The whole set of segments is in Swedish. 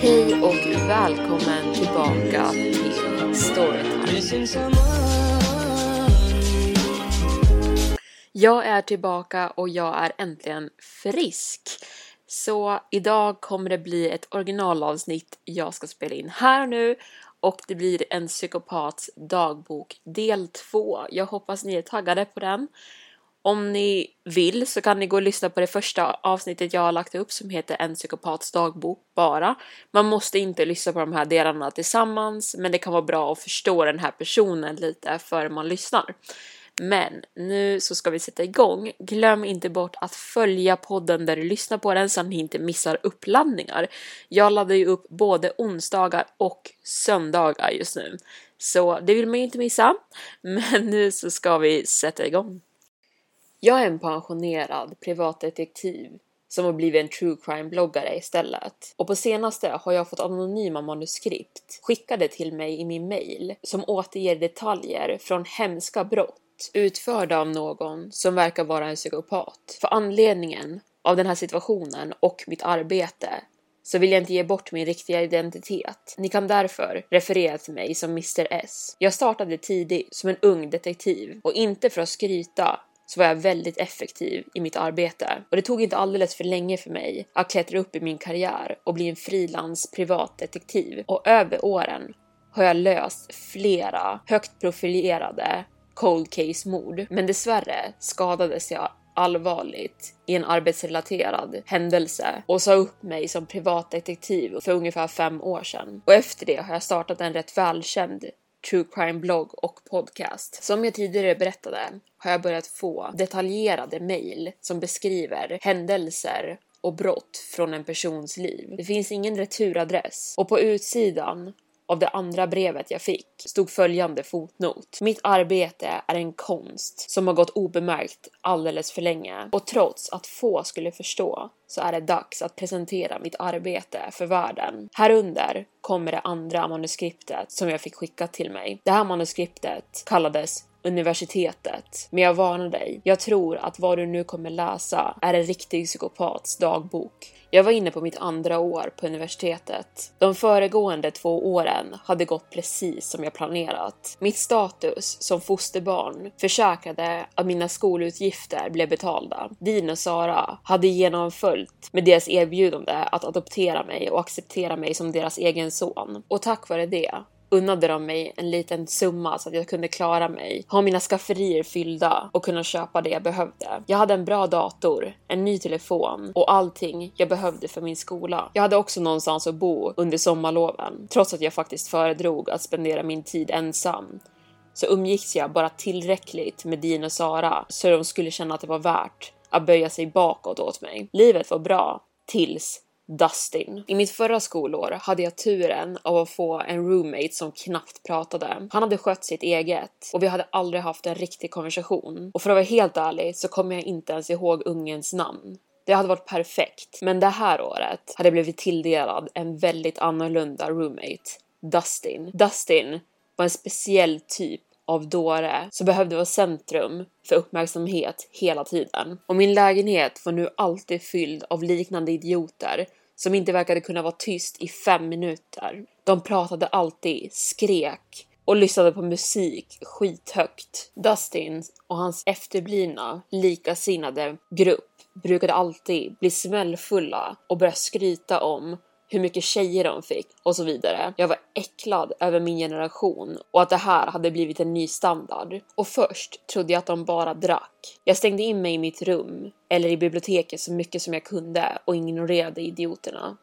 Hej och välkommen tillbaka till Storytime. Jag är tillbaka och jag är äntligen frisk. Så idag kommer det bli ett originalavsnitt jag ska spela in här och nu och det blir en psykopats dagbok del 2. Jag hoppas ni är taggade på den. Om ni vill så kan ni gå och lyssna på det första avsnittet jag har lagt upp som heter En psykopats dagbok bara. Man måste inte lyssna på de här delarna tillsammans men det kan vara bra att förstå den här personen lite före man lyssnar. Men nu så ska vi sätta igång. Glöm inte bort att följa podden där du lyssnar på den så att ni inte missar uppladdningar. Jag laddar ju upp både onsdagar och söndagar just nu. Så det vill man ju inte missa. Men nu så ska vi sätta igång. Jag är en pensionerad privatdetektiv som har blivit en true crime-bloggare istället. Och på senaste har jag fått anonyma manuskript skickade till mig i min mail som återger detaljer från hemska brott utförda av någon som verkar vara en psykopat. För anledningen av den här situationen och mitt arbete så vill jag inte ge bort min riktiga identitet. Ni kan därför referera till mig som Mr S. Jag startade tidigt som en ung detektiv och inte för att skryta så var jag väldigt effektiv i mitt arbete och det tog inte alldeles för länge för mig att klättra upp i min karriär och bli en frilans privatdetektiv och över åren har jag löst flera högt profilerade cold case mord. Men dessvärre skadades jag allvarligt i en arbetsrelaterad händelse och sa upp mig som privatdetektiv för ungefär fem år sedan. Och efter det har jag startat en rätt välkänd true crime blogg och podcast. Som jag tidigare berättade har jag börjat få detaljerade mejl som beskriver händelser och brott från en persons liv. Det finns ingen returadress och på utsidan av det andra brevet jag fick stod följande fotnot. Mitt arbete är en konst som har gått obemärkt alldeles för länge och trots att få skulle förstå så är det dags att presentera mitt arbete för världen. Här under kommer det andra manuskriptet som jag fick skickat till mig. Det här manuskriptet kallades universitetet. Men jag varnar dig, jag tror att vad du nu kommer läsa är en riktig psykopats dagbok. Jag var inne på mitt andra år på universitetet. De föregående två åren hade gått precis som jag planerat. Mitt status som fosterbarn försäkrade att mina skolutgifter blev betalda. Dina och Sara hade genomföljt med deras erbjudande att adoptera mig och acceptera mig som deras egen son. Och tack vare det unnade de mig en liten summa så att jag kunde klara mig, ha mina skafferier fyllda och kunna köpa det jag behövde. Jag hade en bra dator, en ny telefon och allting jag behövde för min skola. Jag hade också någonstans att bo under sommarloven, trots att jag faktiskt föredrog att spendera min tid ensam så umgicks jag bara tillräckligt med Dean och Sara så de skulle känna att det var värt att böja sig bakåt åt mig. Livet var bra tills Dustin. I mitt förra skolår hade jag turen av att få en roommate som knappt pratade. Han hade skött sitt eget och vi hade aldrig haft en riktig konversation. Och för att vara helt ärlig så kommer jag inte ens ihåg ungens namn. Det hade varit perfekt, men det här året hade jag blivit tilldelad en väldigt annorlunda roommate. Dustin. Dustin var en speciell typ av dåre som behövde vara centrum för uppmärksamhet hela tiden. Och min lägenhet var nu alltid fylld av liknande idioter som inte verkade kunna vara tyst i fem minuter. De pratade alltid, skrek och lyssnade på musik skithögt. Dustin och hans efterblivna likasinnade grupp brukade alltid bli smällfulla och börja skryta om hur mycket tjejer de fick och så vidare. Jag var äcklad över min generation och att det här hade blivit en ny standard. Och först trodde jag att de bara drack. Jag stängde in mig i mitt rum eller i biblioteket så mycket som jag kunde och ignorerade idioterna.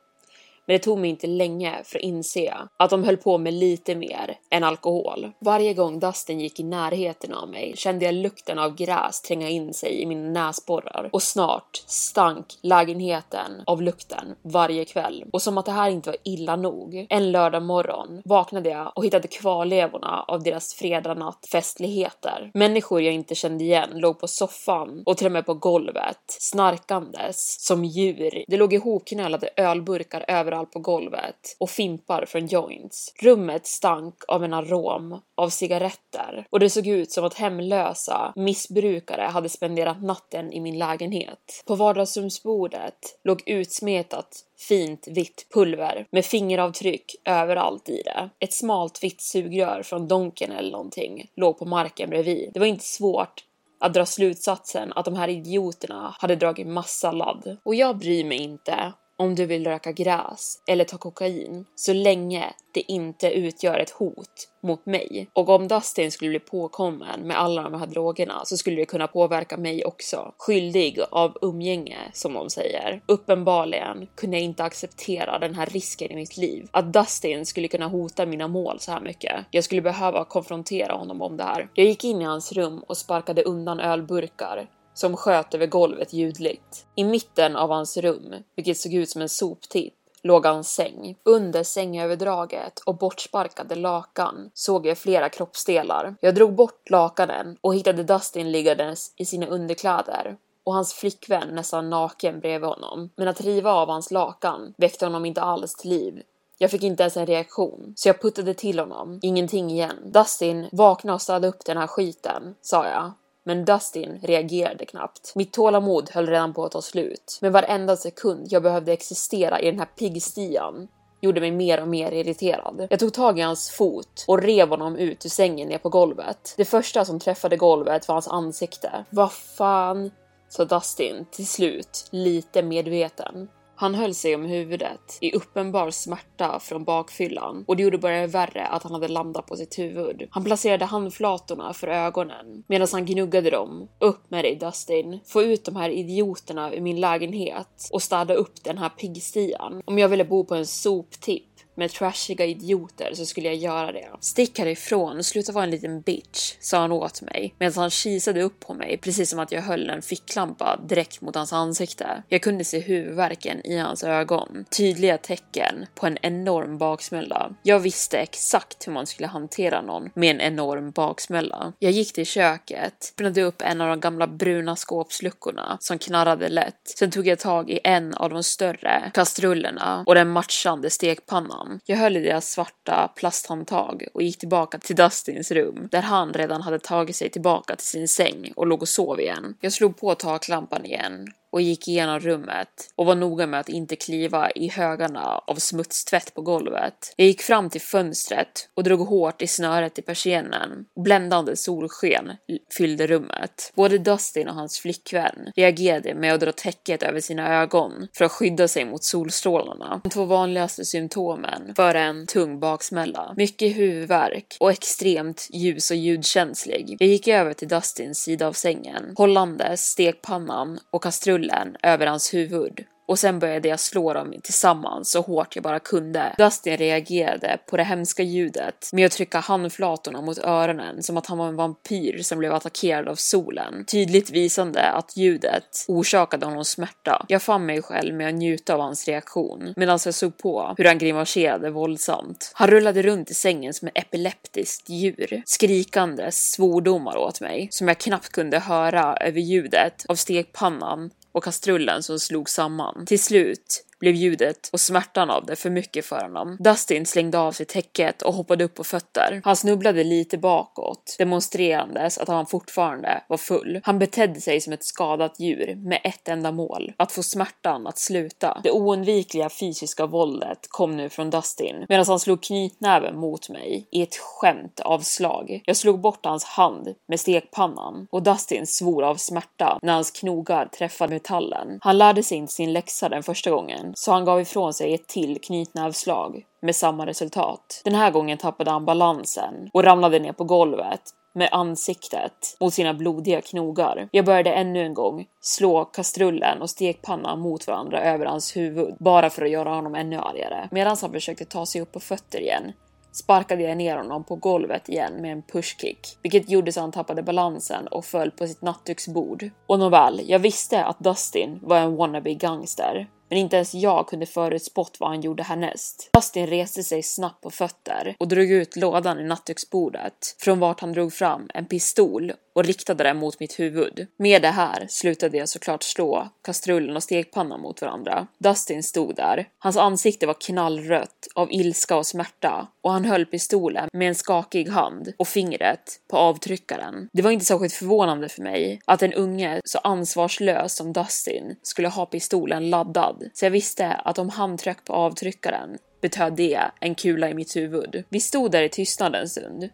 Men det tog mig inte länge för att inse att de höll på med lite mer än alkohol. Varje gång Dustin gick i närheten av mig kände jag lukten av gräs tränga in sig i mina näsborrar och snart stank lägenheten av lukten varje kväll. Och som att det här inte var illa nog. En lördag morgon vaknade jag och hittade kvarlevorna av deras fredagsnattfestligheter. Människor jag inte kände igen låg på soffan och till och med på golvet snarkandes som djur. Det låg ihopknölade ölburkar överallt överallt på golvet och fimpar från joints. Rummet stank av en arom av cigaretter och det såg ut som att hemlösa missbrukare hade spenderat natten i min lägenhet. På vardagsrumsbordet låg utsmetat fint vitt pulver med fingeravtryck överallt i det. Ett smalt vitt sugrör från Donken eller någonting låg på marken bredvid. Det var inte svårt att dra slutsatsen att de här idioterna hade dragit massa ladd. Och jag bryr mig inte om du vill röka gräs eller ta kokain så länge det inte utgör ett hot mot mig. Och om Dustin skulle bli påkommen med alla de här drogerna så skulle det kunna påverka mig också. Skyldig av umgänge som de säger. Uppenbarligen kunde jag inte acceptera den här risken i mitt liv. Att Dustin skulle kunna hota mina mål så här mycket. Jag skulle behöva konfrontera honom om det här. Jag gick in i hans rum och sparkade undan ölburkar som sköt över golvet ljudligt. I mitten av hans rum, vilket såg ut som en soptipp, låg hans säng. Under sängöverdraget och bortsparkade lakan såg jag flera kroppsdelar. Jag drog bort lakanen och hittade Dustin liggandes i sina underkläder och hans flickvän nästan naken bredvid honom. Men att riva av hans lakan väckte honom inte alls till liv. Jag fick inte ens en reaktion, så jag puttade till honom. Ingenting igen. Dustin, vakna och städa upp den här skiten, sa jag men Dustin reagerade knappt. Mitt tålamod höll redan på att ta slut, men varenda sekund jag behövde existera i den här piggstian gjorde mig mer och mer irriterad. Jag tog tag i hans fot och rev honom ut ur sängen ner på golvet. Det första som träffade golvet var hans ansikte. Vad fan? sa Dustin till slut, lite medveten. Han höll sig om huvudet i uppenbar smärta från bakfyllan och det gjorde bara värre att han hade landat på sitt huvud. Han placerade handflatorna för ögonen medan han gnuggade dem. Upp med dig Dustin. Få ut de här idioterna ur min lägenhet och städa upp den här piggstian. Om jag ville bo på en soptipp med trashiga idioter så skulle jag göra det. Stick härifrån och sluta vara en liten bitch, sa han åt mig medan han kisade upp på mig precis som att jag höll en ficklampa direkt mot hans ansikte. Jag kunde se huvudvärken i hans ögon, tydliga tecken på en enorm baksmälla. Jag visste exakt hur man skulle hantera någon med en enorm baksmälla. Jag gick till köket, öppnade upp en av de gamla bruna skåpsluckorna som knarrade lätt. Sen tog jag tag i en av de större kastrullerna och den matchande stekpannan honom. Jag höll i deras svarta plasthandtag och gick tillbaka till Dustins rum där han redan hade tagit sig tillbaka till sin säng och låg och sov igen. Jag slog på taklampan igen och gick igenom rummet och var noga med att inte kliva i högarna av smutstvätt på golvet. Jag gick fram till fönstret och drog hårt i snöret i persiennen. Bländande solsken fyllde rummet. Både Dustin och hans flickvän reagerade med att dra täcket över sina ögon för att skydda sig mot solstrålarna. De två vanligaste symptomen för en tung baksmälla. Mycket huvudvärk och extremt ljus och ljudkänslig. Jag gick över till Dustins sida av sängen, hållandes stekpannan och kastrullen bullen över hans huvud och sen började jag slå dem tillsammans så hårt jag bara kunde. Dustin reagerade på det hemska ljudet med att trycka handflatorna mot öronen som att han var en vampyr som blev attackerad av solen. Tydligt visande att ljudet orsakade honom smärta. Jag fann mig själv med att njuta av hans reaktion medan jag såg på hur han grimaserade våldsamt. Han rullade runt i sängen som ett epileptiskt djur, skrikande svordomar åt mig som jag knappt kunde höra över ljudet av stekpannan och kastrullen som slog samman. Till slut blev ljudet och smärtan av det för mycket för honom. Dustin slängde av sig täcket och hoppade upp på fötter. Han snubblade lite bakåt, demonstrerandes att han fortfarande var full. Han betedde sig som ett skadat djur med ett enda mål, att få smärtan att sluta. Det oundvikliga fysiska våldet kom nu från Dustin medan han slog knytnäven mot mig i ett skämt av slag. Jag slog bort hans hand med stekpannan och Dustin svor av smärta när hans knogar träffade metallen. Han lärde sig inte sin läxa den första gången, så han gav ifrån sig ett till knytnävslag med samma resultat. Den här gången tappade han balansen och ramlade ner på golvet med ansiktet mot sina blodiga knogar. Jag började ännu en gång slå kastrullen och stekpannan mot varandra över hans huvud bara för att göra honom ännu argare. Medan han försökte ta sig upp på fötter igen sparkade jag ner honom på golvet igen med en pushkick, vilket gjorde så han tappade balansen och föll på sitt nattduksbord. Och nåväl, jag visste att Dustin var en wannabe gangster, men inte ens jag kunde förutspått vad han gjorde härnäst. Dustin reste sig snabbt på fötter och drog ut lådan i nattduksbordet från vart han drog fram en pistol och riktade den mot mitt huvud. Med det här slutade jag såklart slå kastrullen och stekpannan mot varandra. Dustin stod där. Hans ansikte var knallrött av ilska och smärta och han höll pistolen med en skakig hand och fingret på avtryckaren. Det var inte särskilt förvånande för mig att en unge så ansvarslös som Dustin skulle ha pistolen laddad, så jag visste att om han tryckte på avtryckaren betöd det en kula i mitt huvud. Vi stod där i tystnad en stund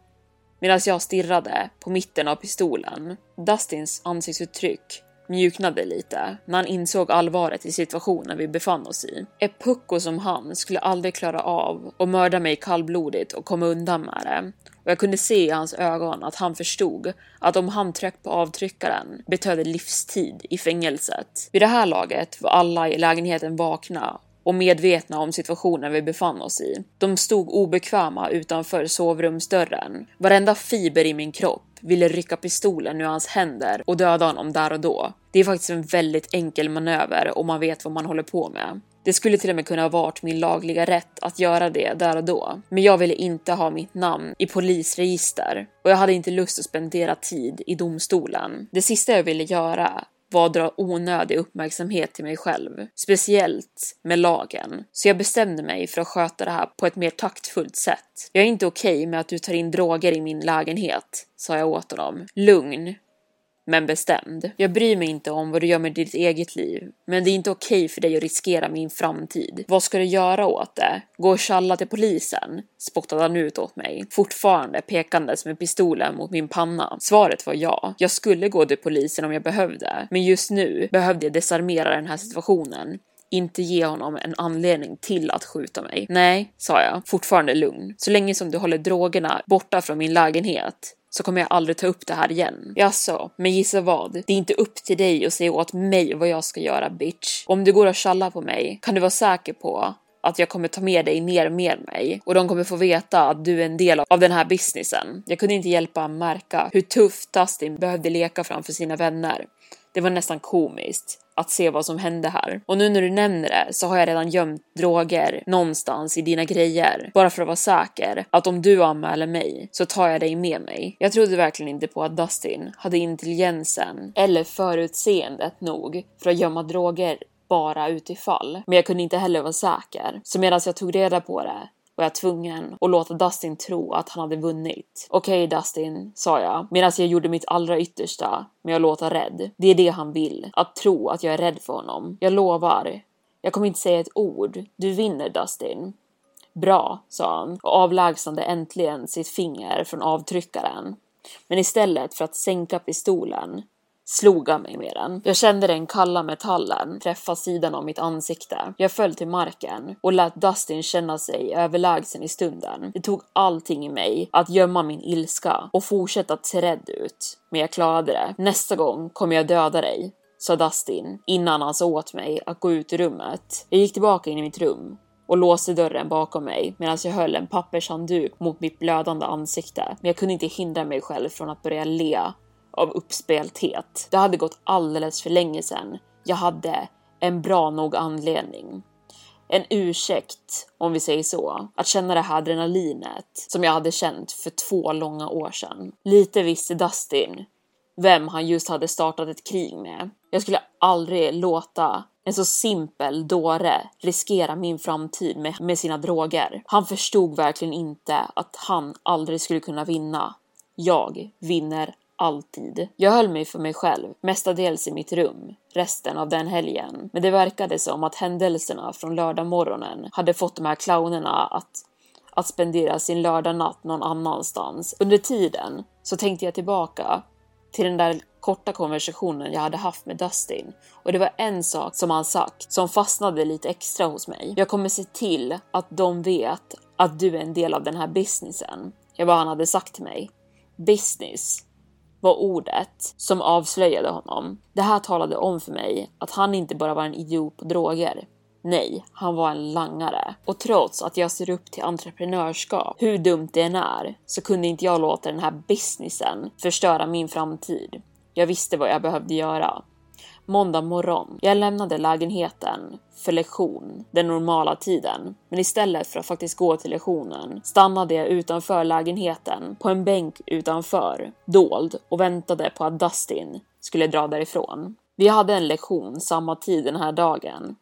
medan jag stirrade på mitten av pistolen. Dustins ansiktsuttryck mjuknade lite när han insåg allvaret i situationen vi befann oss i. Ett pucko som han skulle aldrig klara av att mörda mig kallblodigt och komma undan med det. Och jag kunde se i hans ögon att han förstod att om han tryckte på avtryckaren betydde livstid i fängelset. Vid det här laget var alla i lägenheten vakna och medvetna om situationen vi befann oss i. De stod obekväma utanför sovrumsdörren. Varenda fiber i min kropp ville rycka pistolen ur hans händer och döda honom där och då. Det är faktiskt en väldigt enkel manöver om man vet vad man håller på med. Det skulle till och med kunna ha varit min lagliga rätt att göra det där och då, men jag ville inte ha mitt namn i polisregister och jag hade inte lust att spendera tid i domstolen. Det sista jag ville göra var att dra onödig uppmärksamhet till mig själv, speciellt med lagen. Så jag bestämde mig för att sköta det här på ett mer taktfullt sätt. Jag är inte okej okay med att du tar in droger i min lägenhet, sa jag åt honom. Lugn, men bestämd. Jag bryr mig inte om vad du gör med ditt eget liv, men det är inte okej för dig att riskera min framtid. Vad ska du göra åt det? Gå och tjalla till polisen? spottade han ut åt mig, fortfarande pekandes med pistolen mot min panna. Svaret var ja. Jag skulle gå till polisen om jag behövde, men just nu behövde jag desarmera den här situationen inte ge honom en anledning till att skjuta mig. Nej, sa jag, fortfarande lugn. Så länge som du håller drogerna borta från min lägenhet så kommer jag aldrig ta upp det här igen. Jaså, men gissa vad? Det är inte upp till dig att säga åt mig vad jag ska göra bitch. Om du går och tjallar på mig kan du vara säker på att jag kommer ta med dig ner med mig och de kommer få veta att du är en del av den här businessen. Jag kunde inte hjälpa att märka hur tufft Dustin behövde leka framför sina vänner. Det var nästan komiskt att se vad som hände här. Och nu när du nämner det så har jag redan gömt droger någonstans i dina grejer. Bara för att vara säker att om du anmäler mig så tar jag dig med mig. Jag trodde verkligen inte på att Dustin hade intelligensen eller förutseendet nog för att gömma droger bara utifall. Men jag kunde inte heller vara säker. Så medan jag tog reda på det var jag tvungen att låta Dustin tro att han hade vunnit. Okej okay, Dustin, sa jag medan jag gjorde mitt allra yttersta med att låta rädd. Det är det han vill, att tro att jag är rädd för honom. Jag lovar. Jag kommer inte säga ett ord. Du vinner Dustin. Bra, sa han och avlägsnade äntligen sitt finger från avtryckaren. Men istället för att sänka pistolen slog han mig med den. Jag kände den kalla metallen träffa sidan av mitt ansikte. Jag föll till marken och lät Dustin känna sig överlägsen i stunden. Det tog allting i mig att gömma min ilska och fortsätta se rädd ut. Men jag klarade det. Nästa gång kommer jag döda dig, sa Dustin innan han sa åt mig att gå ut ur rummet. Jag gick tillbaka in i mitt rum och låste dörren bakom mig medan jag höll en pappershandduk mot mitt blödande ansikte. Men jag kunde inte hindra mig själv från att börja le av uppspelthet. Det hade gått alldeles för länge sedan. Jag hade en bra nog anledning. En ursäkt, om vi säger så, att känna det här adrenalinet som jag hade känt för två långa år sedan. Lite visste Dustin vem han just hade startat ett krig med. Jag skulle aldrig låta en så simpel dåre riskera min framtid med, med sina droger. Han förstod verkligen inte att han aldrig skulle kunna vinna. Jag vinner alltid. Jag höll mig för mig själv, mestadels i mitt rum, resten av den helgen. Men det verkade som att händelserna från lördagmorgonen hade fått de här clownerna att att spendera sin lördagnatt någon annanstans. Under tiden så tänkte jag tillbaka till den där korta konversationen jag hade haft med Dustin och det var en sak som han sagt som fastnade lite extra hos mig. Jag kommer se till att de vet att du är en del av den här businessen. Det var vad han hade sagt till mig. Business var ordet som avslöjade honom. Det här talade om för mig att han inte bara var en idiot på droger. Nej, han var en langare. Och trots att jag ser upp till entreprenörskap, hur dumt det än är, så kunde inte jag låta den här businessen förstöra min framtid. Jag visste vad jag behövde göra. Måndag morgon. Jag lämnade lägenheten för lektion den normala tiden, men istället för att faktiskt gå till lektionen stannade jag utanför lägenheten på en bänk utanför, dold och väntade på att Dustin skulle dra därifrån. Vi hade en lektion samma tid den här dagen,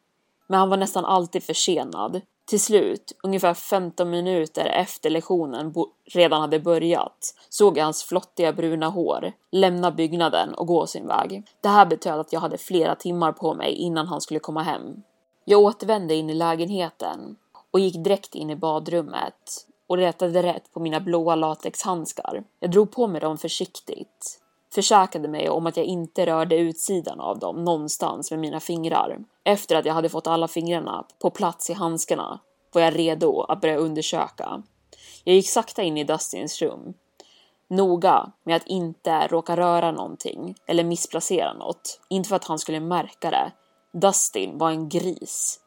men han var nästan alltid försenad. Till slut, ungefär 15 minuter efter lektionen redan hade börjat, såg jag hans flottiga bruna hår lämna byggnaden och gå sin väg. Det här betöd att jag hade flera timmar på mig innan han skulle komma hem. Jag återvände in i lägenheten och gick direkt in i badrummet och letade rätt på mina blåa latexhandskar. Jag drog på mig dem försiktigt försäkrade mig om att jag inte rörde utsidan av dem någonstans med mina fingrar. Efter att jag hade fått alla fingrarna på plats i handskarna var jag redo att börja undersöka. Jag gick sakta in i Dustins rum. Noga med att inte råka röra någonting eller missplacera något. Inte för att han skulle märka det. Dustin var en gris.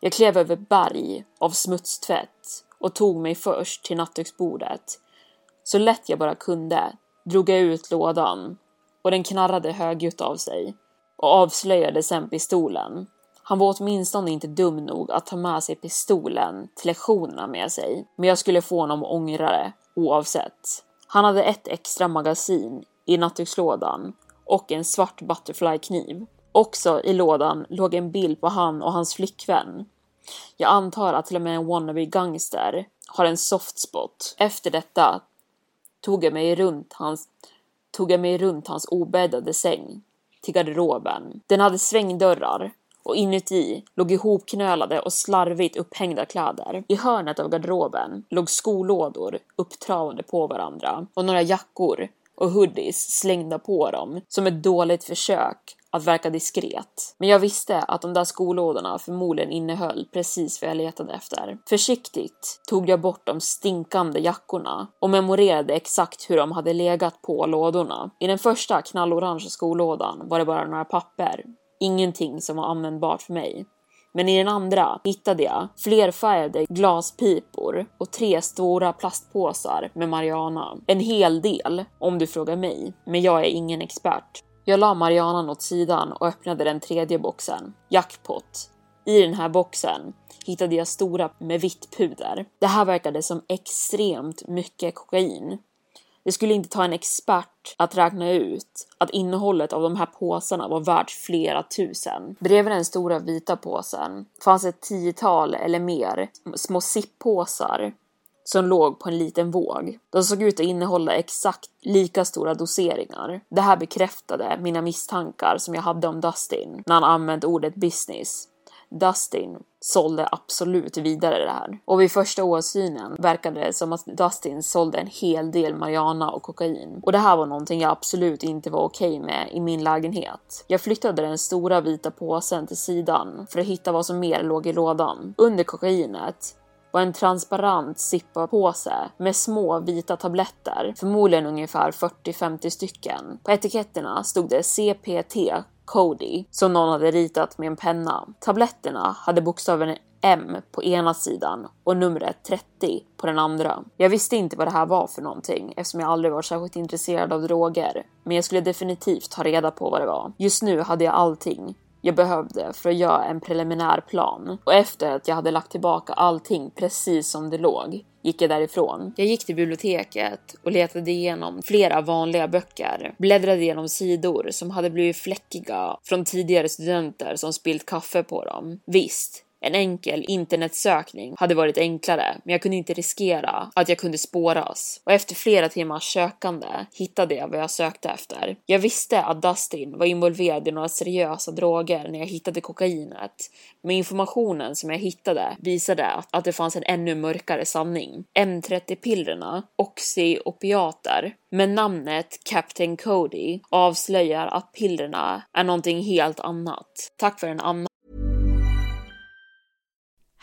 Jag klev över berg av smutstvätt och tog mig först till nattduksbordet. Så lätt jag bara kunde drog jag ut lådan och den knarrade högljutt av sig och avslöjade sen pistolen. Han var åtminstone inte dum nog att ta med sig pistolen till lektionerna med sig, men jag skulle få honom att ångra det oavsett. Han hade ett extra magasin i nattdukslådan och en svart butterflykniv. Också i lådan låg en bild på han och hans flickvän. Jag antar att till och med en wannabe gangster har en soft spot. Efter detta tog jag mig runt hans, tog jag mig runt hans obäddade säng till garderoben. Den hade svängdörrar och inuti låg ihopknölade och slarvigt upphängda kläder. I hörnet av garderoben låg skolådor upptravade på varandra och några jackor och hoodies slängda på dem som ett dåligt försök att verka diskret. Men jag visste att de där skolådorna förmodligen innehöll precis vad jag letade efter. Försiktigt tog jag bort de stinkande jackorna och memorerade exakt hur de hade legat på lådorna. I den första knallorangea skolådan var det bara några papper. Ingenting som var användbart för mig. Men i den andra hittade jag flerfärgade glaspipor och tre stora plastpåsar med Mariana. En hel del, om du frågar mig, men jag är ingen expert. Jag la Marianan åt sidan och öppnade den tredje boxen. Jackpot. I den här boxen hittade jag stora med vitt puder. Det här verkade som extremt mycket kokain. Det skulle inte ta en expert att räkna ut att innehållet av de här påsarna var värt flera tusen. Bredvid den stora vita påsen fanns ett tiotal eller mer små sippåsar som låg på en liten våg. De såg ut att innehålla exakt lika stora doseringar. Det här bekräftade mina misstankar som jag hade om Dustin när han använde ordet business. Dustin sålde absolut vidare det här. Och vid första åsynen verkade det som att Dustin sålde en hel del marijuana och kokain. Och det här var någonting jag absolut inte var okej okay med i min lägenhet. Jag flyttade den stora vita påsen till sidan för att hitta vad som mer låg i lådan. Under kokainet och en transparent Zippo-påse med små vita tabletter, förmodligen ungefär 40-50 stycken. På etiketterna stod det CPT Cody som någon hade ritat med en penna. Tabletterna hade bokstaven M på ena sidan och numret 30 på den andra. Jag visste inte vad det här var för någonting eftersom jag aldrig varit särskilt intresserad av droger, men jag skulle definitivt ta reda på vad det var. Just nu hade jag allting jag behövde för att göra en preliminär plan. Och efter att jag hade lagt tillbaka allting precis som det låg gick jag därifrån. Jag gick till biblioteket och letade igenom flera vanliga böcker, bläddrade igenom sidor som hade blivit fläckiga från tidigare studenter som spilt kaffe på dem. Visst, en enkel internetsökning hade varit enklare, men jag kunde inte riskera att jag kunde spåras. Och efter flera timmars sökande hittade jag vad jag sökte efter. Jag visste att Dustin var involverad i några seriösa droger när jag hittade kokainet, men informationen som jag hittade visade att det fanns en ännu mörkare sanning. M30-pillerna, oxyopiater, med namnet Captain Cody avslöjar att pillerna är någonting helt annat. Tack för en annan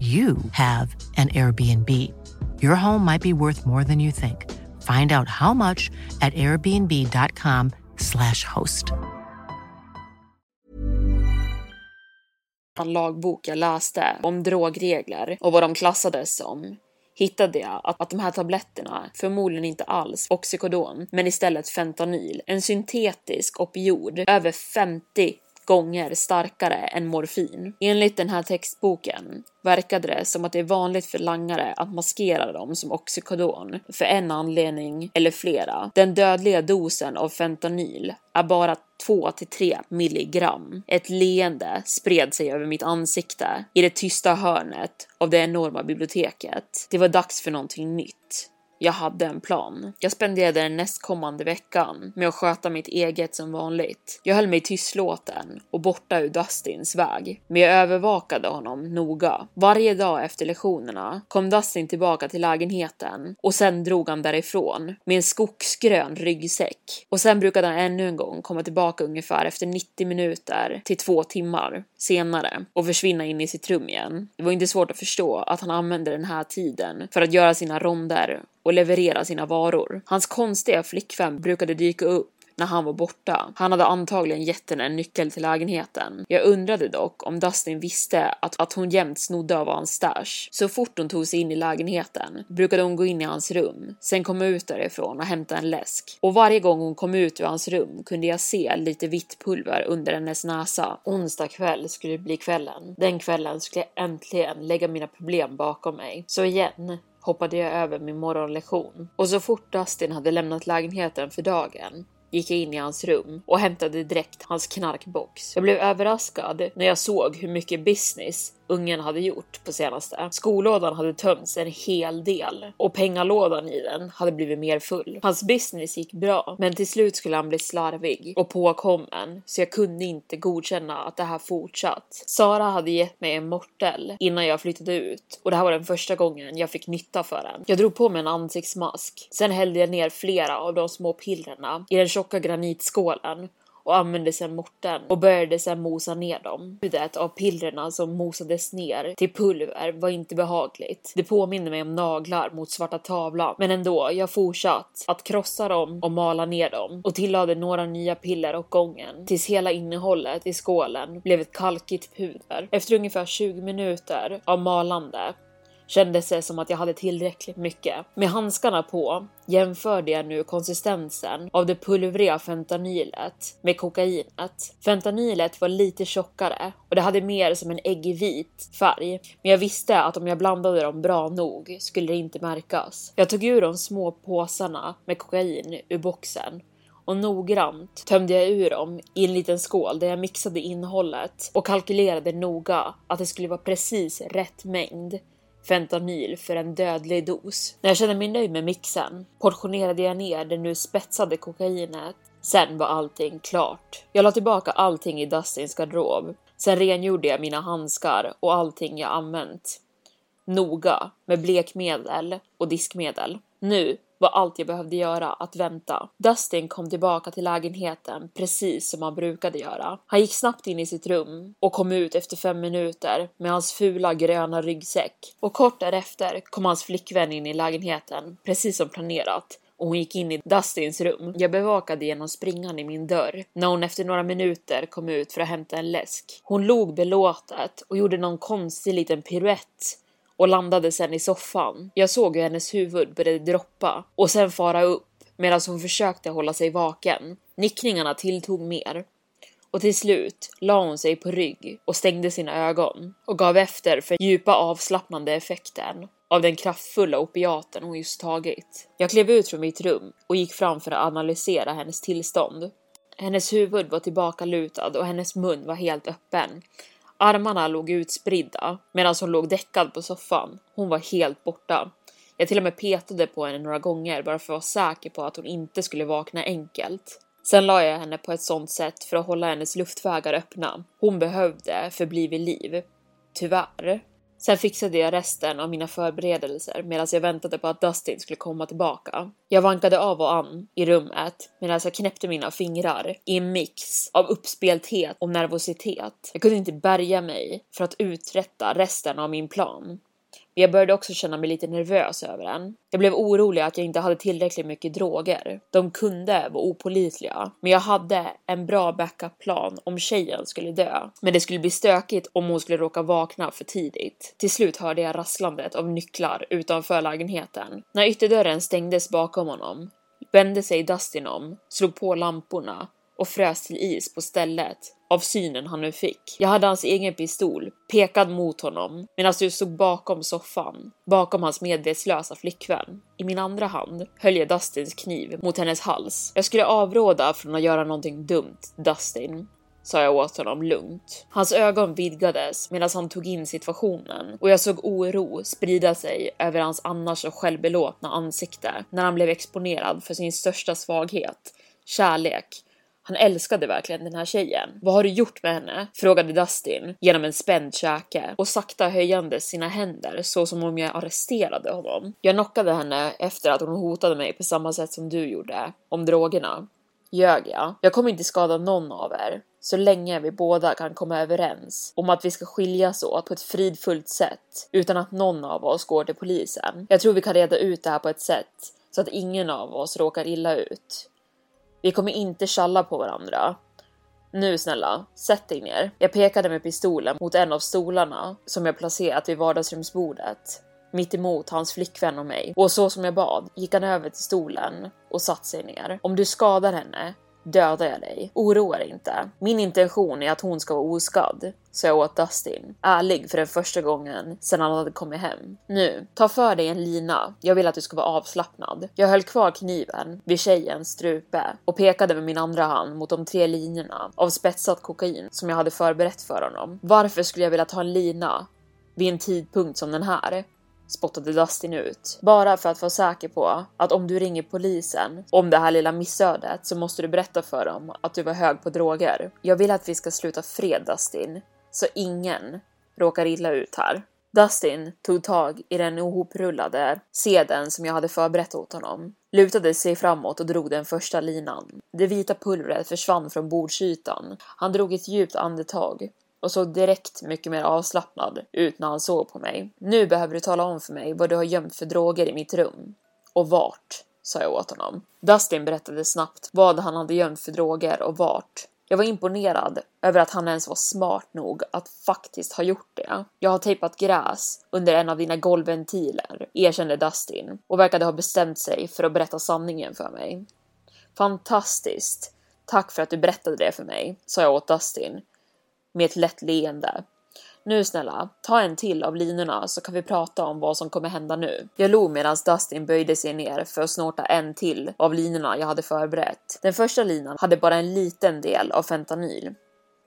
you have an Airbnb. Your home might be worth more than you think. Find out how much at airbnb.com slash host. lagbok jag läste om drogregler och vad de klassades som hittade jag att, att de här tabletterna förmodligen inte alls oxycodon, men istället fentanyl, en syntetisk opiod över 50 gånger starkare än morfin. Enligt den här textboken verkade det som att det är vanligt för langare att maskera dem som oxycodon för en anledning eller flera. Den dödliga dosen av fentanyl är bara 2 till 3 milligram. Ett leende spred sig över mitt ansikte i det tysta hörnet av det enorma biblioteket. Det var dags för någonting nytt. Jag hade en plan. Jag spenderade den nästkommande veckan med att sköta mitt eget som vanligt. Jag höll mig tystlåten och borta ur Dustins väg, men jag övervakade honom noga. Varje dag efter lektionerna kom Dustin tillbaka till lägenheten och sen drog han därifrån med en skogsgrön ryggsäck. Och sen brukade han ännu en gång komma tillbaka ungefär efter 90 minuter till två timmar senare och försvinna in i sitt rum igen. Det var inte svårt att förstå att han använde den här tiden för att göra sina ronder och leverera sina varor. Hans konstiga flickvän brukade dyka upp när han var borta. Han hade antagligen gett henne en nyckel till lägenheten. Jag undrade dock om Dustin visste att, att hon jämt snodde av hans stash. Så fort hon tog sig in i lägenheten brukade hon gå in i hans rum, sen komma ut därifrån och hämta en läsk. Och varje gång hon kom ut ur hans rum kunde jag se lite vitt pulver under hennes näsa. Onsdag kväll skulle bli kvällen. Den kvällen skulle jag äntligen lägga mina problem bakom mig. Så igen hoppade jag över min morgonlektion. Och så fort Dustin hade lämnat lägenheten för dagen gick jag in i hans rum och hämtade direkt hans knarkbox. Jag blev överraskad när jag såg hur mycket business ungen hade gjort på senaste. Skolådan hade tömts en hel del och pengalådan i den hade blivit mer full. Hans business gick bra, men till slut skulle han bli slarvig och påkommen så jag kunde inte godkänna att det här fortsatt. Sara hade gett mig en mortel innan jag flyttade ut och det här var den första gången jag fick nytta för den. Jag drog på mig en ansiktsmask. Sen hällde jag ner flera av de små pillerna i den tjocka granitskålen och använde sedan morten och började sedan mosa ner dem. Ljudet av pillerna som mosades ner till pulver var inte behagligt. Det påminner mig om naglar mot svarta tavlan, men ändå, jag fortsatt att krossa dem och mala ner dem och tillade några nya piller åt gången tills hela innehållet i skålen blev ett kalkigt puder. Efter ungefär 20 minuter av malande kändes det som att jag hade tillräckligt mycket. Med handskarna på jämförde jag nu konsistensen av det pulvriga fentanylet med kokainet. Fentanylet var lite tjockare och det hade mer som en äggvit färg, men jag visste att om jag blandade dem bra nog skulle det inte märkas. Jag tog ur de små påsarna med kokain ur boxen och noggrant tömde jag ur dem i en liten skål där jag mixade innehållet och kalkylerade noga att det skulle vara precis rätt mängd fentanyl för en dödlig dos. När jag kände mig nöjd med mixen portionerade jag ner det nu spetsade kokainet. Sen var allting klart. Jag la tillbaka allting i Dustins garderob. Sen rengjorde jag mina handskar och allting jag använt. Noga med blekmedel och diskmedel. Nu var allt jag behövde göra att vänta. Dustin kom tillbaka till lägenheten precis som han brukade göra. Han gick snabbt in i sitt rum och kom ut efter fem minuter med hans fula gröna ryggsäck. Och kort därefter kom hans flickvän in i lägenheten precis som planerat och hon gick in i Dustins rum. Jag bevakade genom springan i min dörr när hon efter några minuter kom ut för att hämta en läsk. Hon log belåtet och gjorde någon konstig liten piruett och landade sen i soffan. Jag såg hur hennes huvud började droppa och sen fara upp medan hon försökte hålla sig vaken. Nickningarna tilltog mer och till slut la hon sig på rygg och stängde sina ögon och gav efter för djupa avslappnande effekten av den kraftfulla opiaten hon just tagit. Jag klev ut från mitt rum och gick fram för att analysera hennes tillstånd. Hennes huvud var tillbakalutad och hennes mun var helt öppen Armarna låg utspridda medan hon låg däckad på soffan. Hon var helt borta. Jag till och med petade på henne några gånger bara för att vara säker på att hon inte skulle vakna enkelt. Sen la jag henne på ett sånt sätt för att hålla hennes luftvägar öppna. Hon behövde förbli vid liv. Tyvärr. Sen fixade jag resten av mina förberedelser medan jag väntade på att Dustin skulle komma tillbaka. Jag vankade av och an i rummet medan jag knäppte mina fingrar i en mix av uppspelthet och nervositet. Jag kunde inte bärga mig för att uträtta resten av min plan. Men jag började också känna mig lite nervös över den. Jag blev orolig att jag inte hade tillräckligt mycket droger. De kunde vara opolitliga, men jag hade en bra backup-plan om tjejen skulle dö. Men det skulle bli stökigt om hon skulle råka vakna för tidigt. Till slut hörde jag rasslandet av nycklar utanför lägenheten. När ytterdörren stängdes bakom honom vände sig Dustin om, slog på lamporna och frös till is på stället av synen han nu fick. Jag hade hans egen pistol pekad mot honom medan jag stod bakom soffan, bakom hans medvetslösa flickvän. I min andra hand höll jag Dustins kniv mot hennes hals. Jag skulle avråda från att göra någonting dumt, Dustin sa jag åt honom lugnt. Hans ögon vidgades medan han tog in situationen och jag såg oro sprida sig över hans annars så självbelåtna ansikte när han blev exponerad för sin största svaghet, kärlek han älskade verkligen den här tjejen. Vad har du gjort med henne? frågade Dustin genom en spänd käke och sakta höjande sina händer så som om jag arresterade honom. Jag knockade henne efter att hon hotade mig på samma sätt som du gjorde om drogerna. Ljög jag? Jag kommer inte skada någon av er så länge vi båda kan komma överens om att vi ska skiljas åt på ett fridfullt sätt utan att någon av oss går till polisen. Jag tror vi kan reda ut det här på ett sätt så att ingen av oss råkar illa ut. Vi kommer inte tjalla på varandra. Nu snälla, sätt dig ner. Jag pekade med pistolen mot en av stolarna som jag placerat vid vardagsrumsbordet mitt emot hans flickvän och mig och så som jag bad gick han över till stolen och satte sig ner. Om du skadar henne dödar jag dig. Oroa dig inte. Min intention är att hon ska vara oskadd, Så jag åt Dustin, ärlig för den första gången sedan han hade kommit hem. Nu, ta för dig en lina. Jag vill att du ska vara avslappnad. Jag höll kvar kniven vid tjejens strupe och pekade med min andra hand mot de tre linjerna av spetsat kokain som jag hade förberett för honom. Varför skulle jag vilja ta en lina vid en tidpunkt som den här? Spottade Dustin ut. Bara för att vara säker på att om du ringer polisen om det här lilla missödet så måste du berätta för dem att du var hög på droger. Jag vill att vi ska sluta fred Dustin, så ingen råkar illa ut här. Dustin tog tag i den ihoprullade sedeln som jag hade förberett åt honom, lutade sig framåt och drog den första linan. Det vita pulvret försvann från bordsytan. Han drog ett djupt andetag och såg direkt mycket mer avslappnad ut när han såg på mig. Nu behöver du tala om för mig vad du har gömt för droger i mitt rum. Och vart, sa jag åt honom. Dustin berättade snabbt vad han hade gömt för droger och vart. Jag var imponerad över att han ens var smart nog att faktiskt ha gjort det. Jag har tejpat gräs under en av dina golvventiler, erkände Dustin och verkade ha bestämt sig för att berätta sanningen för mig. Fantastiskt! Tack för att du berättade det för mig, sa jag åt Dustin med ett lätt leende. Nu snälla, ta en till av linorna så kan vi prata om vad som kommer hända nu. Jag log medan Dustin böjde sig ner för att snorta en till av linorna jag hade förberett. Den första linan hade bara en liten del av fentanyl.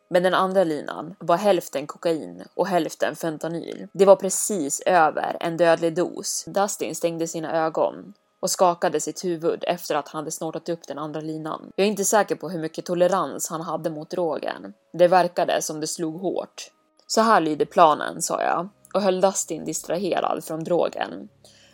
Men den andra linan var hälften kokain och hälften fentanyl. Det var precis över en dödlig dos. Dustin stängde sina ögon och skakade sitt huvud efter att han hade snortat upp den andra linan. Jag är inte säker på hur mycket tolerans han hade mot drogen. Det verkade som det slog hårt. Så här lyder planen, sa jag och höll Dustin distraherad från drogen.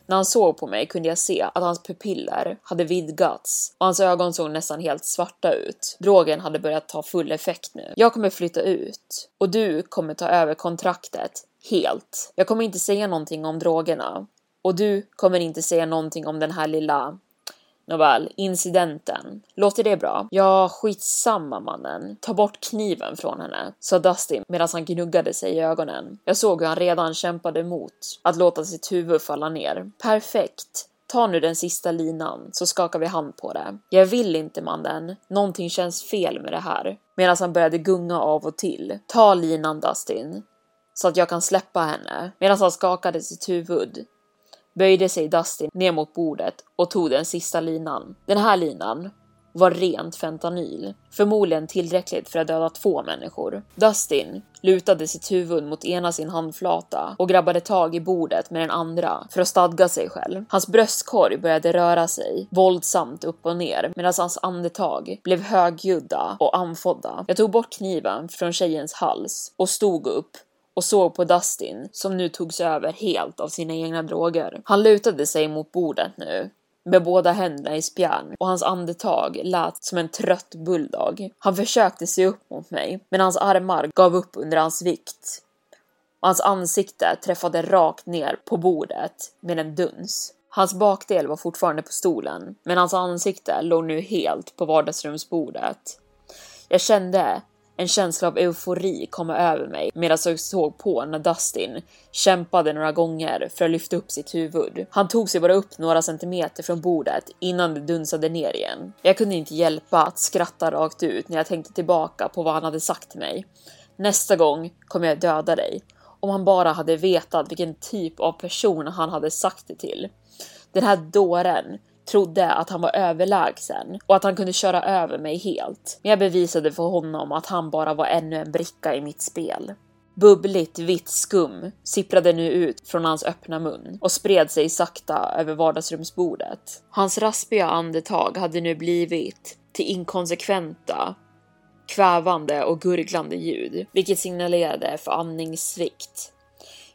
När han såg på mig kunde jag se att hans pupiller hade vidgats och hans ögon såg nästan helt svarta ut. Drogen hade börjat ta full effekt nu. Jag kommer flytta ut och du kommer ta över kontraktet helt. Jag kommer inte säga någonting om drogerna och du kommer inte säga någonting om den här lilla Nåväl, incidenten. Låter det bra? Ja, skitsamma mannen. Ta bort kniven från henne, sa Dustin medan han gnuggade sig i ögonen. Jag såg hur han redan kämpade emot att låta sitt huvud falla ner. Perfekt. Ta nu den sista linan så skakar vi hand på det. Jag vill inte mannen. Någonting känns fel med det här. Medan han började gunga av och till. Ta linan Dustin. Så att jag kan släppa henne. Medan han skakade sitt huvud böjde sig Dustin ner mot bordet och tog den sista linan. Den här linan var rent fentanyl, förmodligen tillräckligt för att döda två människor. Dustin lutade sitt huvud mot ena sin handflata och grabbade tag i bordet med den andra för att stadga sig själv. Hans bröstkorg började röra sig våldsamt upp och ner medan hans andetag blev högljudda och andfådda. Jag tog bort kniven från tjejens hals och stod upp och såg på Dustin som nu togs över helt av sina egna droger. Han lutade sig mot bordet nu med båda händerna i spjärn och hans andetag lät som en trött bulldog. Han försökte se upp mot mig, men hans armar gav upp under hans vikt och hans ansikte träffade rakt ner på bordet med en duns. Hans bakdel var fortfarande på stolen, men hans ansikte låg nu helt på vardagsrumsbordet. Jag kände en känsla av eufori kom över mig medan jag såg på när Dustin kämpade några gånger för att lyfta upp sitt huvud. Han tog sig bara upp några centimeter från bordet innan det dunsade ner igen. Jag kunde inte hjälpa att skratta rakt ut när jag tänkte tillbaka på vad han hade sagt till mig. Nästa gång kommer jag döda dig. Om han bara hade vetat vilken typ av person han hade sagt det till. Den här dåren trodde att han var överlägsen och att han kunde köra över mig helt. Men jag bevisade för honom att han bara var ännu en bricka i mitt spel. Bubbligt vitt skum sipprade nu ut från hans öppna mun och spred sig sakta över vardagsrumsbordet. Hans raspiga andetag hade nu blivit till inkonsekventa, kvävande och gurglande ljud, vilket signalerade för andningssvikt.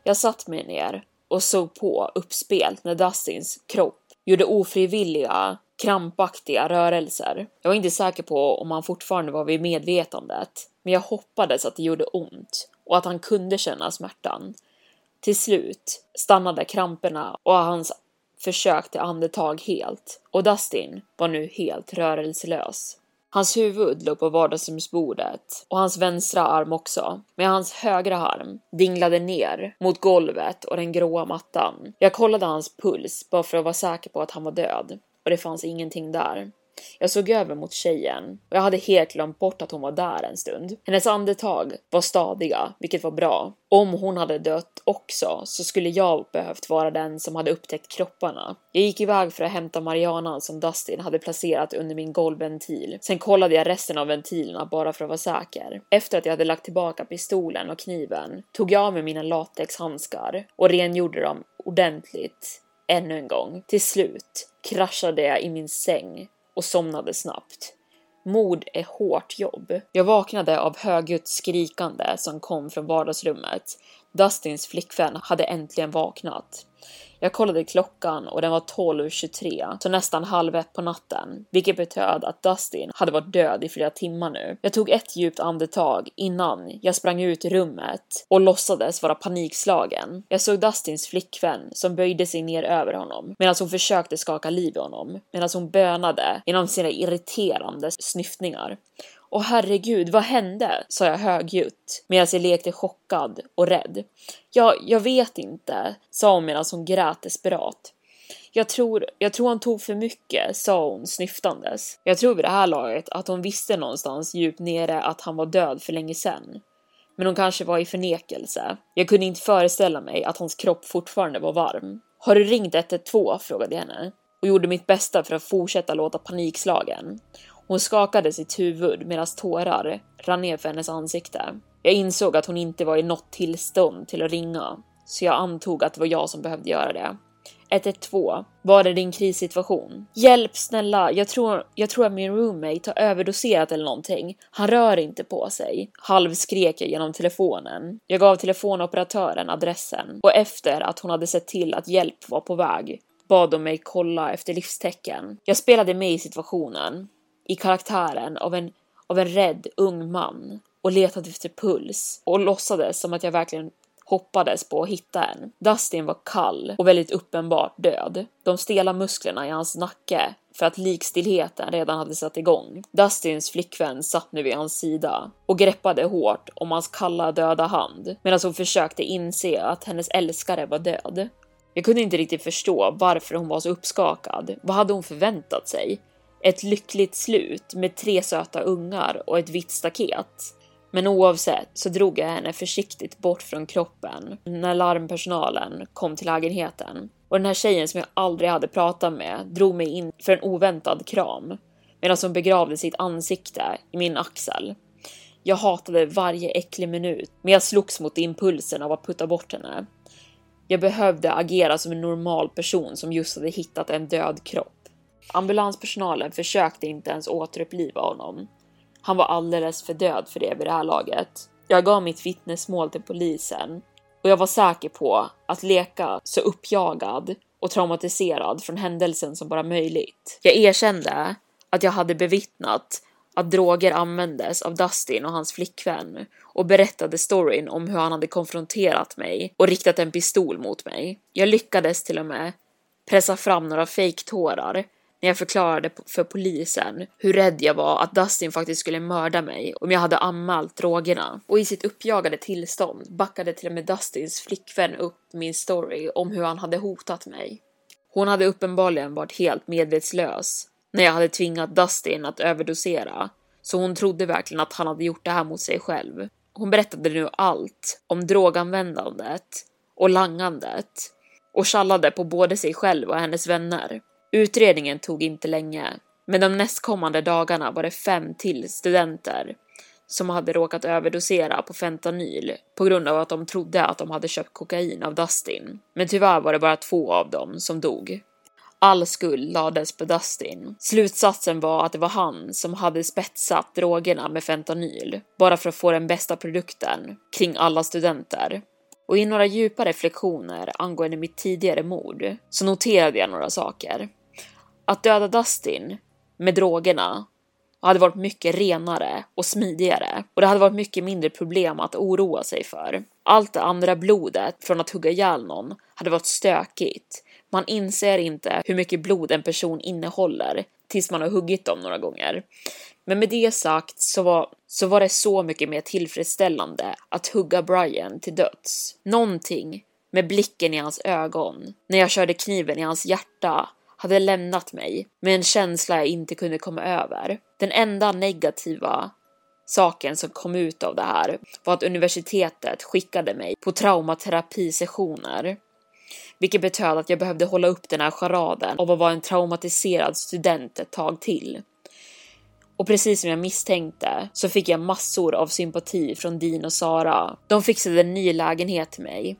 Jag satt mig ner och såg på uppspelt när Dustins kropp gjorde ofrivilliga, krampaktiga rörelser. Jag var inte säker på om han fortfarande var vid medvetandet, men jag hoppades att det gjorde ont och att han kunde känna smärtan. Till slut stannade kramperna och hans försök till andetag helt och Dustin var nu helt rörelselös. Hans huvud låg på vardagsrumsbordet och hans vänstra arm också, men hans högra arm dinglade ner mot golvet och den gråa mattan. Jag kollade hans puls bara för att vara säker på att han var död och det fanns ingenting där. Jag såg över mot tjejen och jag hade helt glömt bort att hon var där en stund. Hennes andetag var stadiga, vilket var bra. Om hon hade dött också så skulle jag behövt vara den som hade upptäckt kropparna. Jag gick iväg för att hämta Mariana som Dustin hade placerat under min golvventil. Sen kollade jag resten av ventilerna bara för att vara säker. Efter att jag hade lagt tillbaka pistolen och kniven tog jag av mig mina latexhandskar och rengjorde dem ordentligt ännu en gång. Till slut kraschade jag i min säng och somnade snabbt. Mord är hårt jobb. Jag vaknade av högljutt skrikande som kom från vardagsrummet. Dustins flickvän hade äntligen vaknat. Jag kollade klockan och den var 12.23, så nästan halv ett på natten, vilket betöd att Dustin hade varit död i flera timmar nu. Jag tog ett djupt andetag innan jag sprang ut i rummet och låtsades vara panikslagen. Jag såg Dustins flickvän som böjde sig ner över honom medan hon försökte skaka liv i honom, medan hon bönade genom sina irriterande snyftningar. Åh herregud, vad hände? sa jag högljutt medan jag lekte chockad och rädd. Ja, jag vet inte, sa hon medan hon grät desperat. Jag tror, jag tror han tog för mycket, sa hon snyftandes. Jag tror vid det här laget att hon visste någonstans djupt nere att han var död för länge sedan. Men hon kanske var i förnekelse. Jag kunde inte föreställa mig att hans kropp fortfarande var varm. Har du ringt 112? frågade jag henne och gjorde mitt bästa för att fortsätta låta panikslagen. Hon skakade sitt huvud medan tårar rann ner för hennes ansikte. Jag insåg att hon inte var i något tillstånd till att ringa, så jag antog att det var jag som behövde göra det. 112. Var det din krissituation? Hjälp snälla, jag tror, jag tror att min roommate har överdoserat eller någonting. Han rör inte på sig. Halvskrek jag genom telefonen. Jag gav telefonoperatören adressen och efter att hon hade sett till att hjälp var på väg bad de mig kolla efter livstecken. Jag spelade med i situationen i karaktären av en, av en rädd ung man och letade efter puls och låtsades som att jag verkligen hoppades på att hitta en. Dustin var kall och väldigt uppenbart död. De stela musklerna i hans nacke för att likstillheten redan hade satt igång. Dustins flickvän satt nu vid hans sida och greppade hårt om hans kalla döda hand medan hon försökte inse att hennes älskare var död. Jag kunde inte riktigt förstå varför hon var så uppskakad. Vad hade hon förväntat sig? Ett lyckligt slut med tre söta ungar och ett vitt staket. Men oavsett så drog jag henne försiktigt bort från kroppen när larmpersonalen kom till lägenheten. Och den här tjejen som jag aldrig hade pratat med drog mig in för en oväntad kram medan hon begravde sitt ansikte i min axel. Jag hatade varje äcklig minut, men jag slogs mot impulsen av att putta bort henne. Jag behövde agera som en normal person som just hade hittat en död kropp. Ambulanspersonalen försökte inte ens återuppliva honom. Han var alldeles för död för det vid det här laget. Jag gav mitt vittnesmål till polisen och jag var säker på att leka så uppjagad och traumatiserad från händelsen som bara möjligt. Jag erkände att jag hade bevittnat att droger användes av Dustin och hans flickvän och berättade storyn om hur han hade konfronterat mig och riktat en pistol mot mig. Jag lyckades till och med pressa fram några fejktårar när jag förklarade för polisen hur rädd jag var att Dustin faktiskt skulle mörda mig om jag hade anmält drogerna. Och i sitt uppjagade tillstånd backade till och med Dustins flickvän upp min story om hur han hade hotat mig. Hon hade uppenbarligen varit helt medvetslös när jag hade tvingat Dustin att överdosera, så hon trodde verkligen att han hade gjort det här mot sig själv. Hon berättade nu allt om droganvändandet och langandet och tjallade på både sig själv och hennes vänner. Utredningen tog inte länge, men de nästkommande dagarna var det fem till studenter som hade råkat överdosera på fentanyl på grund av att de trodde att de hade köpt kokain av Dustin. Men tyvärr var det bara två av dem som dog. All skuld lades på Dustin. Slutsatsen var att det var han som hade spetsat drogerna med fentanyl bara för att få den bästa produkten kring alla studenter. Och i några djupa reflektioner angående mitt tidigare mord så noterade jag några saker. Att döda Dustin med drogerna hade varit mycket renare och smidigare och det hade varit mycket mindre problem att oroa sig för. Allt det andra blodet från att hugga ihjäl någon hade varit stökigt, Man inser inte hur mycket blod en person innehåller tills man har huggit dem några gånger. Men med det sagt så var, så var det så mycket mer tillfredsställande att hugga Brian till döds. Någonting med blicken i hans ögon, när jag körde kniven i hans hjärta, hade lämnat mig med en känsla jag inte kunde komma över. Den enda negativa saken som kom ut av det här var att universitetet skickade mig på traumaterapisessioner. Vilket betöd att jag behövde hålla upp den här charaden om att vara en traumatiserad student ett tag till. Och precis som jag misstänkte så fick jag massor av sympati från Dean och Sara. De fixade en ny lägenhet till mig.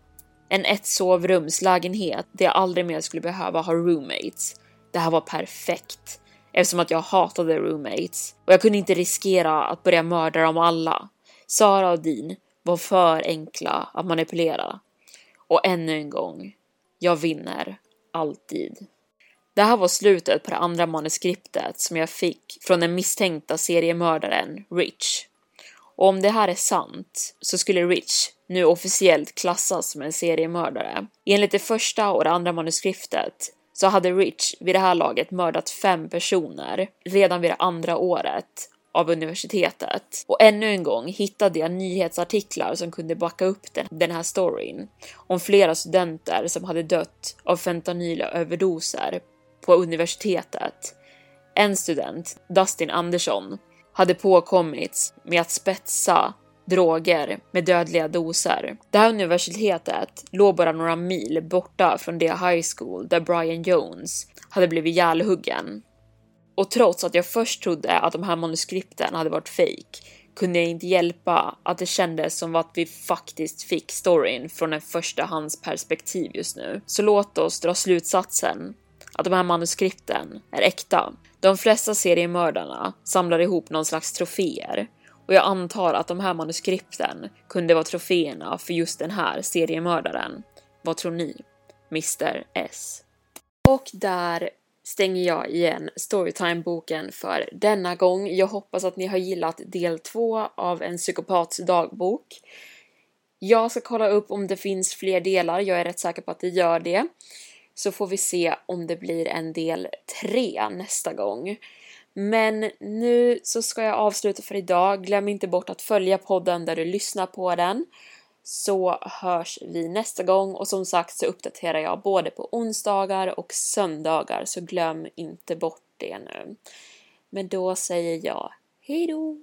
En ett sovrumslägenhet där jag aldrig mer skulle behöva ha roommates. Det här var perfekt eftersom att jag hatade roommates och jag kunde inte riskera att börja mörda dem alla. Sara och Dean var för enkla att manipulera. Och ännu en gång, jag vinner alltid. Det här var slutet på det andra manuskriptet som jag fick från den misstänkta seriemördaren Rich. Och om det här är sant så skulle Rich nu officiellt klassas som en seriemördare. Enligt det första och det andra manuskriptet så hade Rich vid det här laget mördat fem personer redan vid det andra året av universitetet. Och ännu en gång hittade jag nyhetsartiklar som kunde backa upp den, den här storyn om flera studenter som hade dött av fentanylöverdoser på universitetet. En student, Dustin Andersson, hade påkommits med att spetsa droger med dödliga doser. Det här universitetet låg bara några mil borta från det high school där Brian Jones hade blivit ihjälhuggen. Och trots att jag först trodde att de här manuskripten hade varit fake kunde jag inte hjälpa att det kändes som att vi faktiskt fick storyn från en första hands perspektiv just nu. Så låt oss dra slutsatsen att de här manuskripten är äkta. De flesta seriemördarna samlar ihop någon slags troféer och jag antar att de här manuskripten kunde vara troféerna för just den här seriemördaren. Vad tror ni? Mr S. Och där stänger jag igen Storytime-boken för denna gång. Jag hoppas att ni har gillat del två av en psykopats dagbok. Jag ska kolla upp om det finns fler delar, jag är rätt säker på att det gör det. Så får vi se om det blir en del tre nästa gång. Men nu så ska jag avsluta för idag. Glöm inte bort att följa podden där du lyssnar på den. Så hörs vi nästa gång och som sagt så uppdaterar jag både på onsdagar och söndagar så glöm inte bort det nu. Men då säger jag hejdå!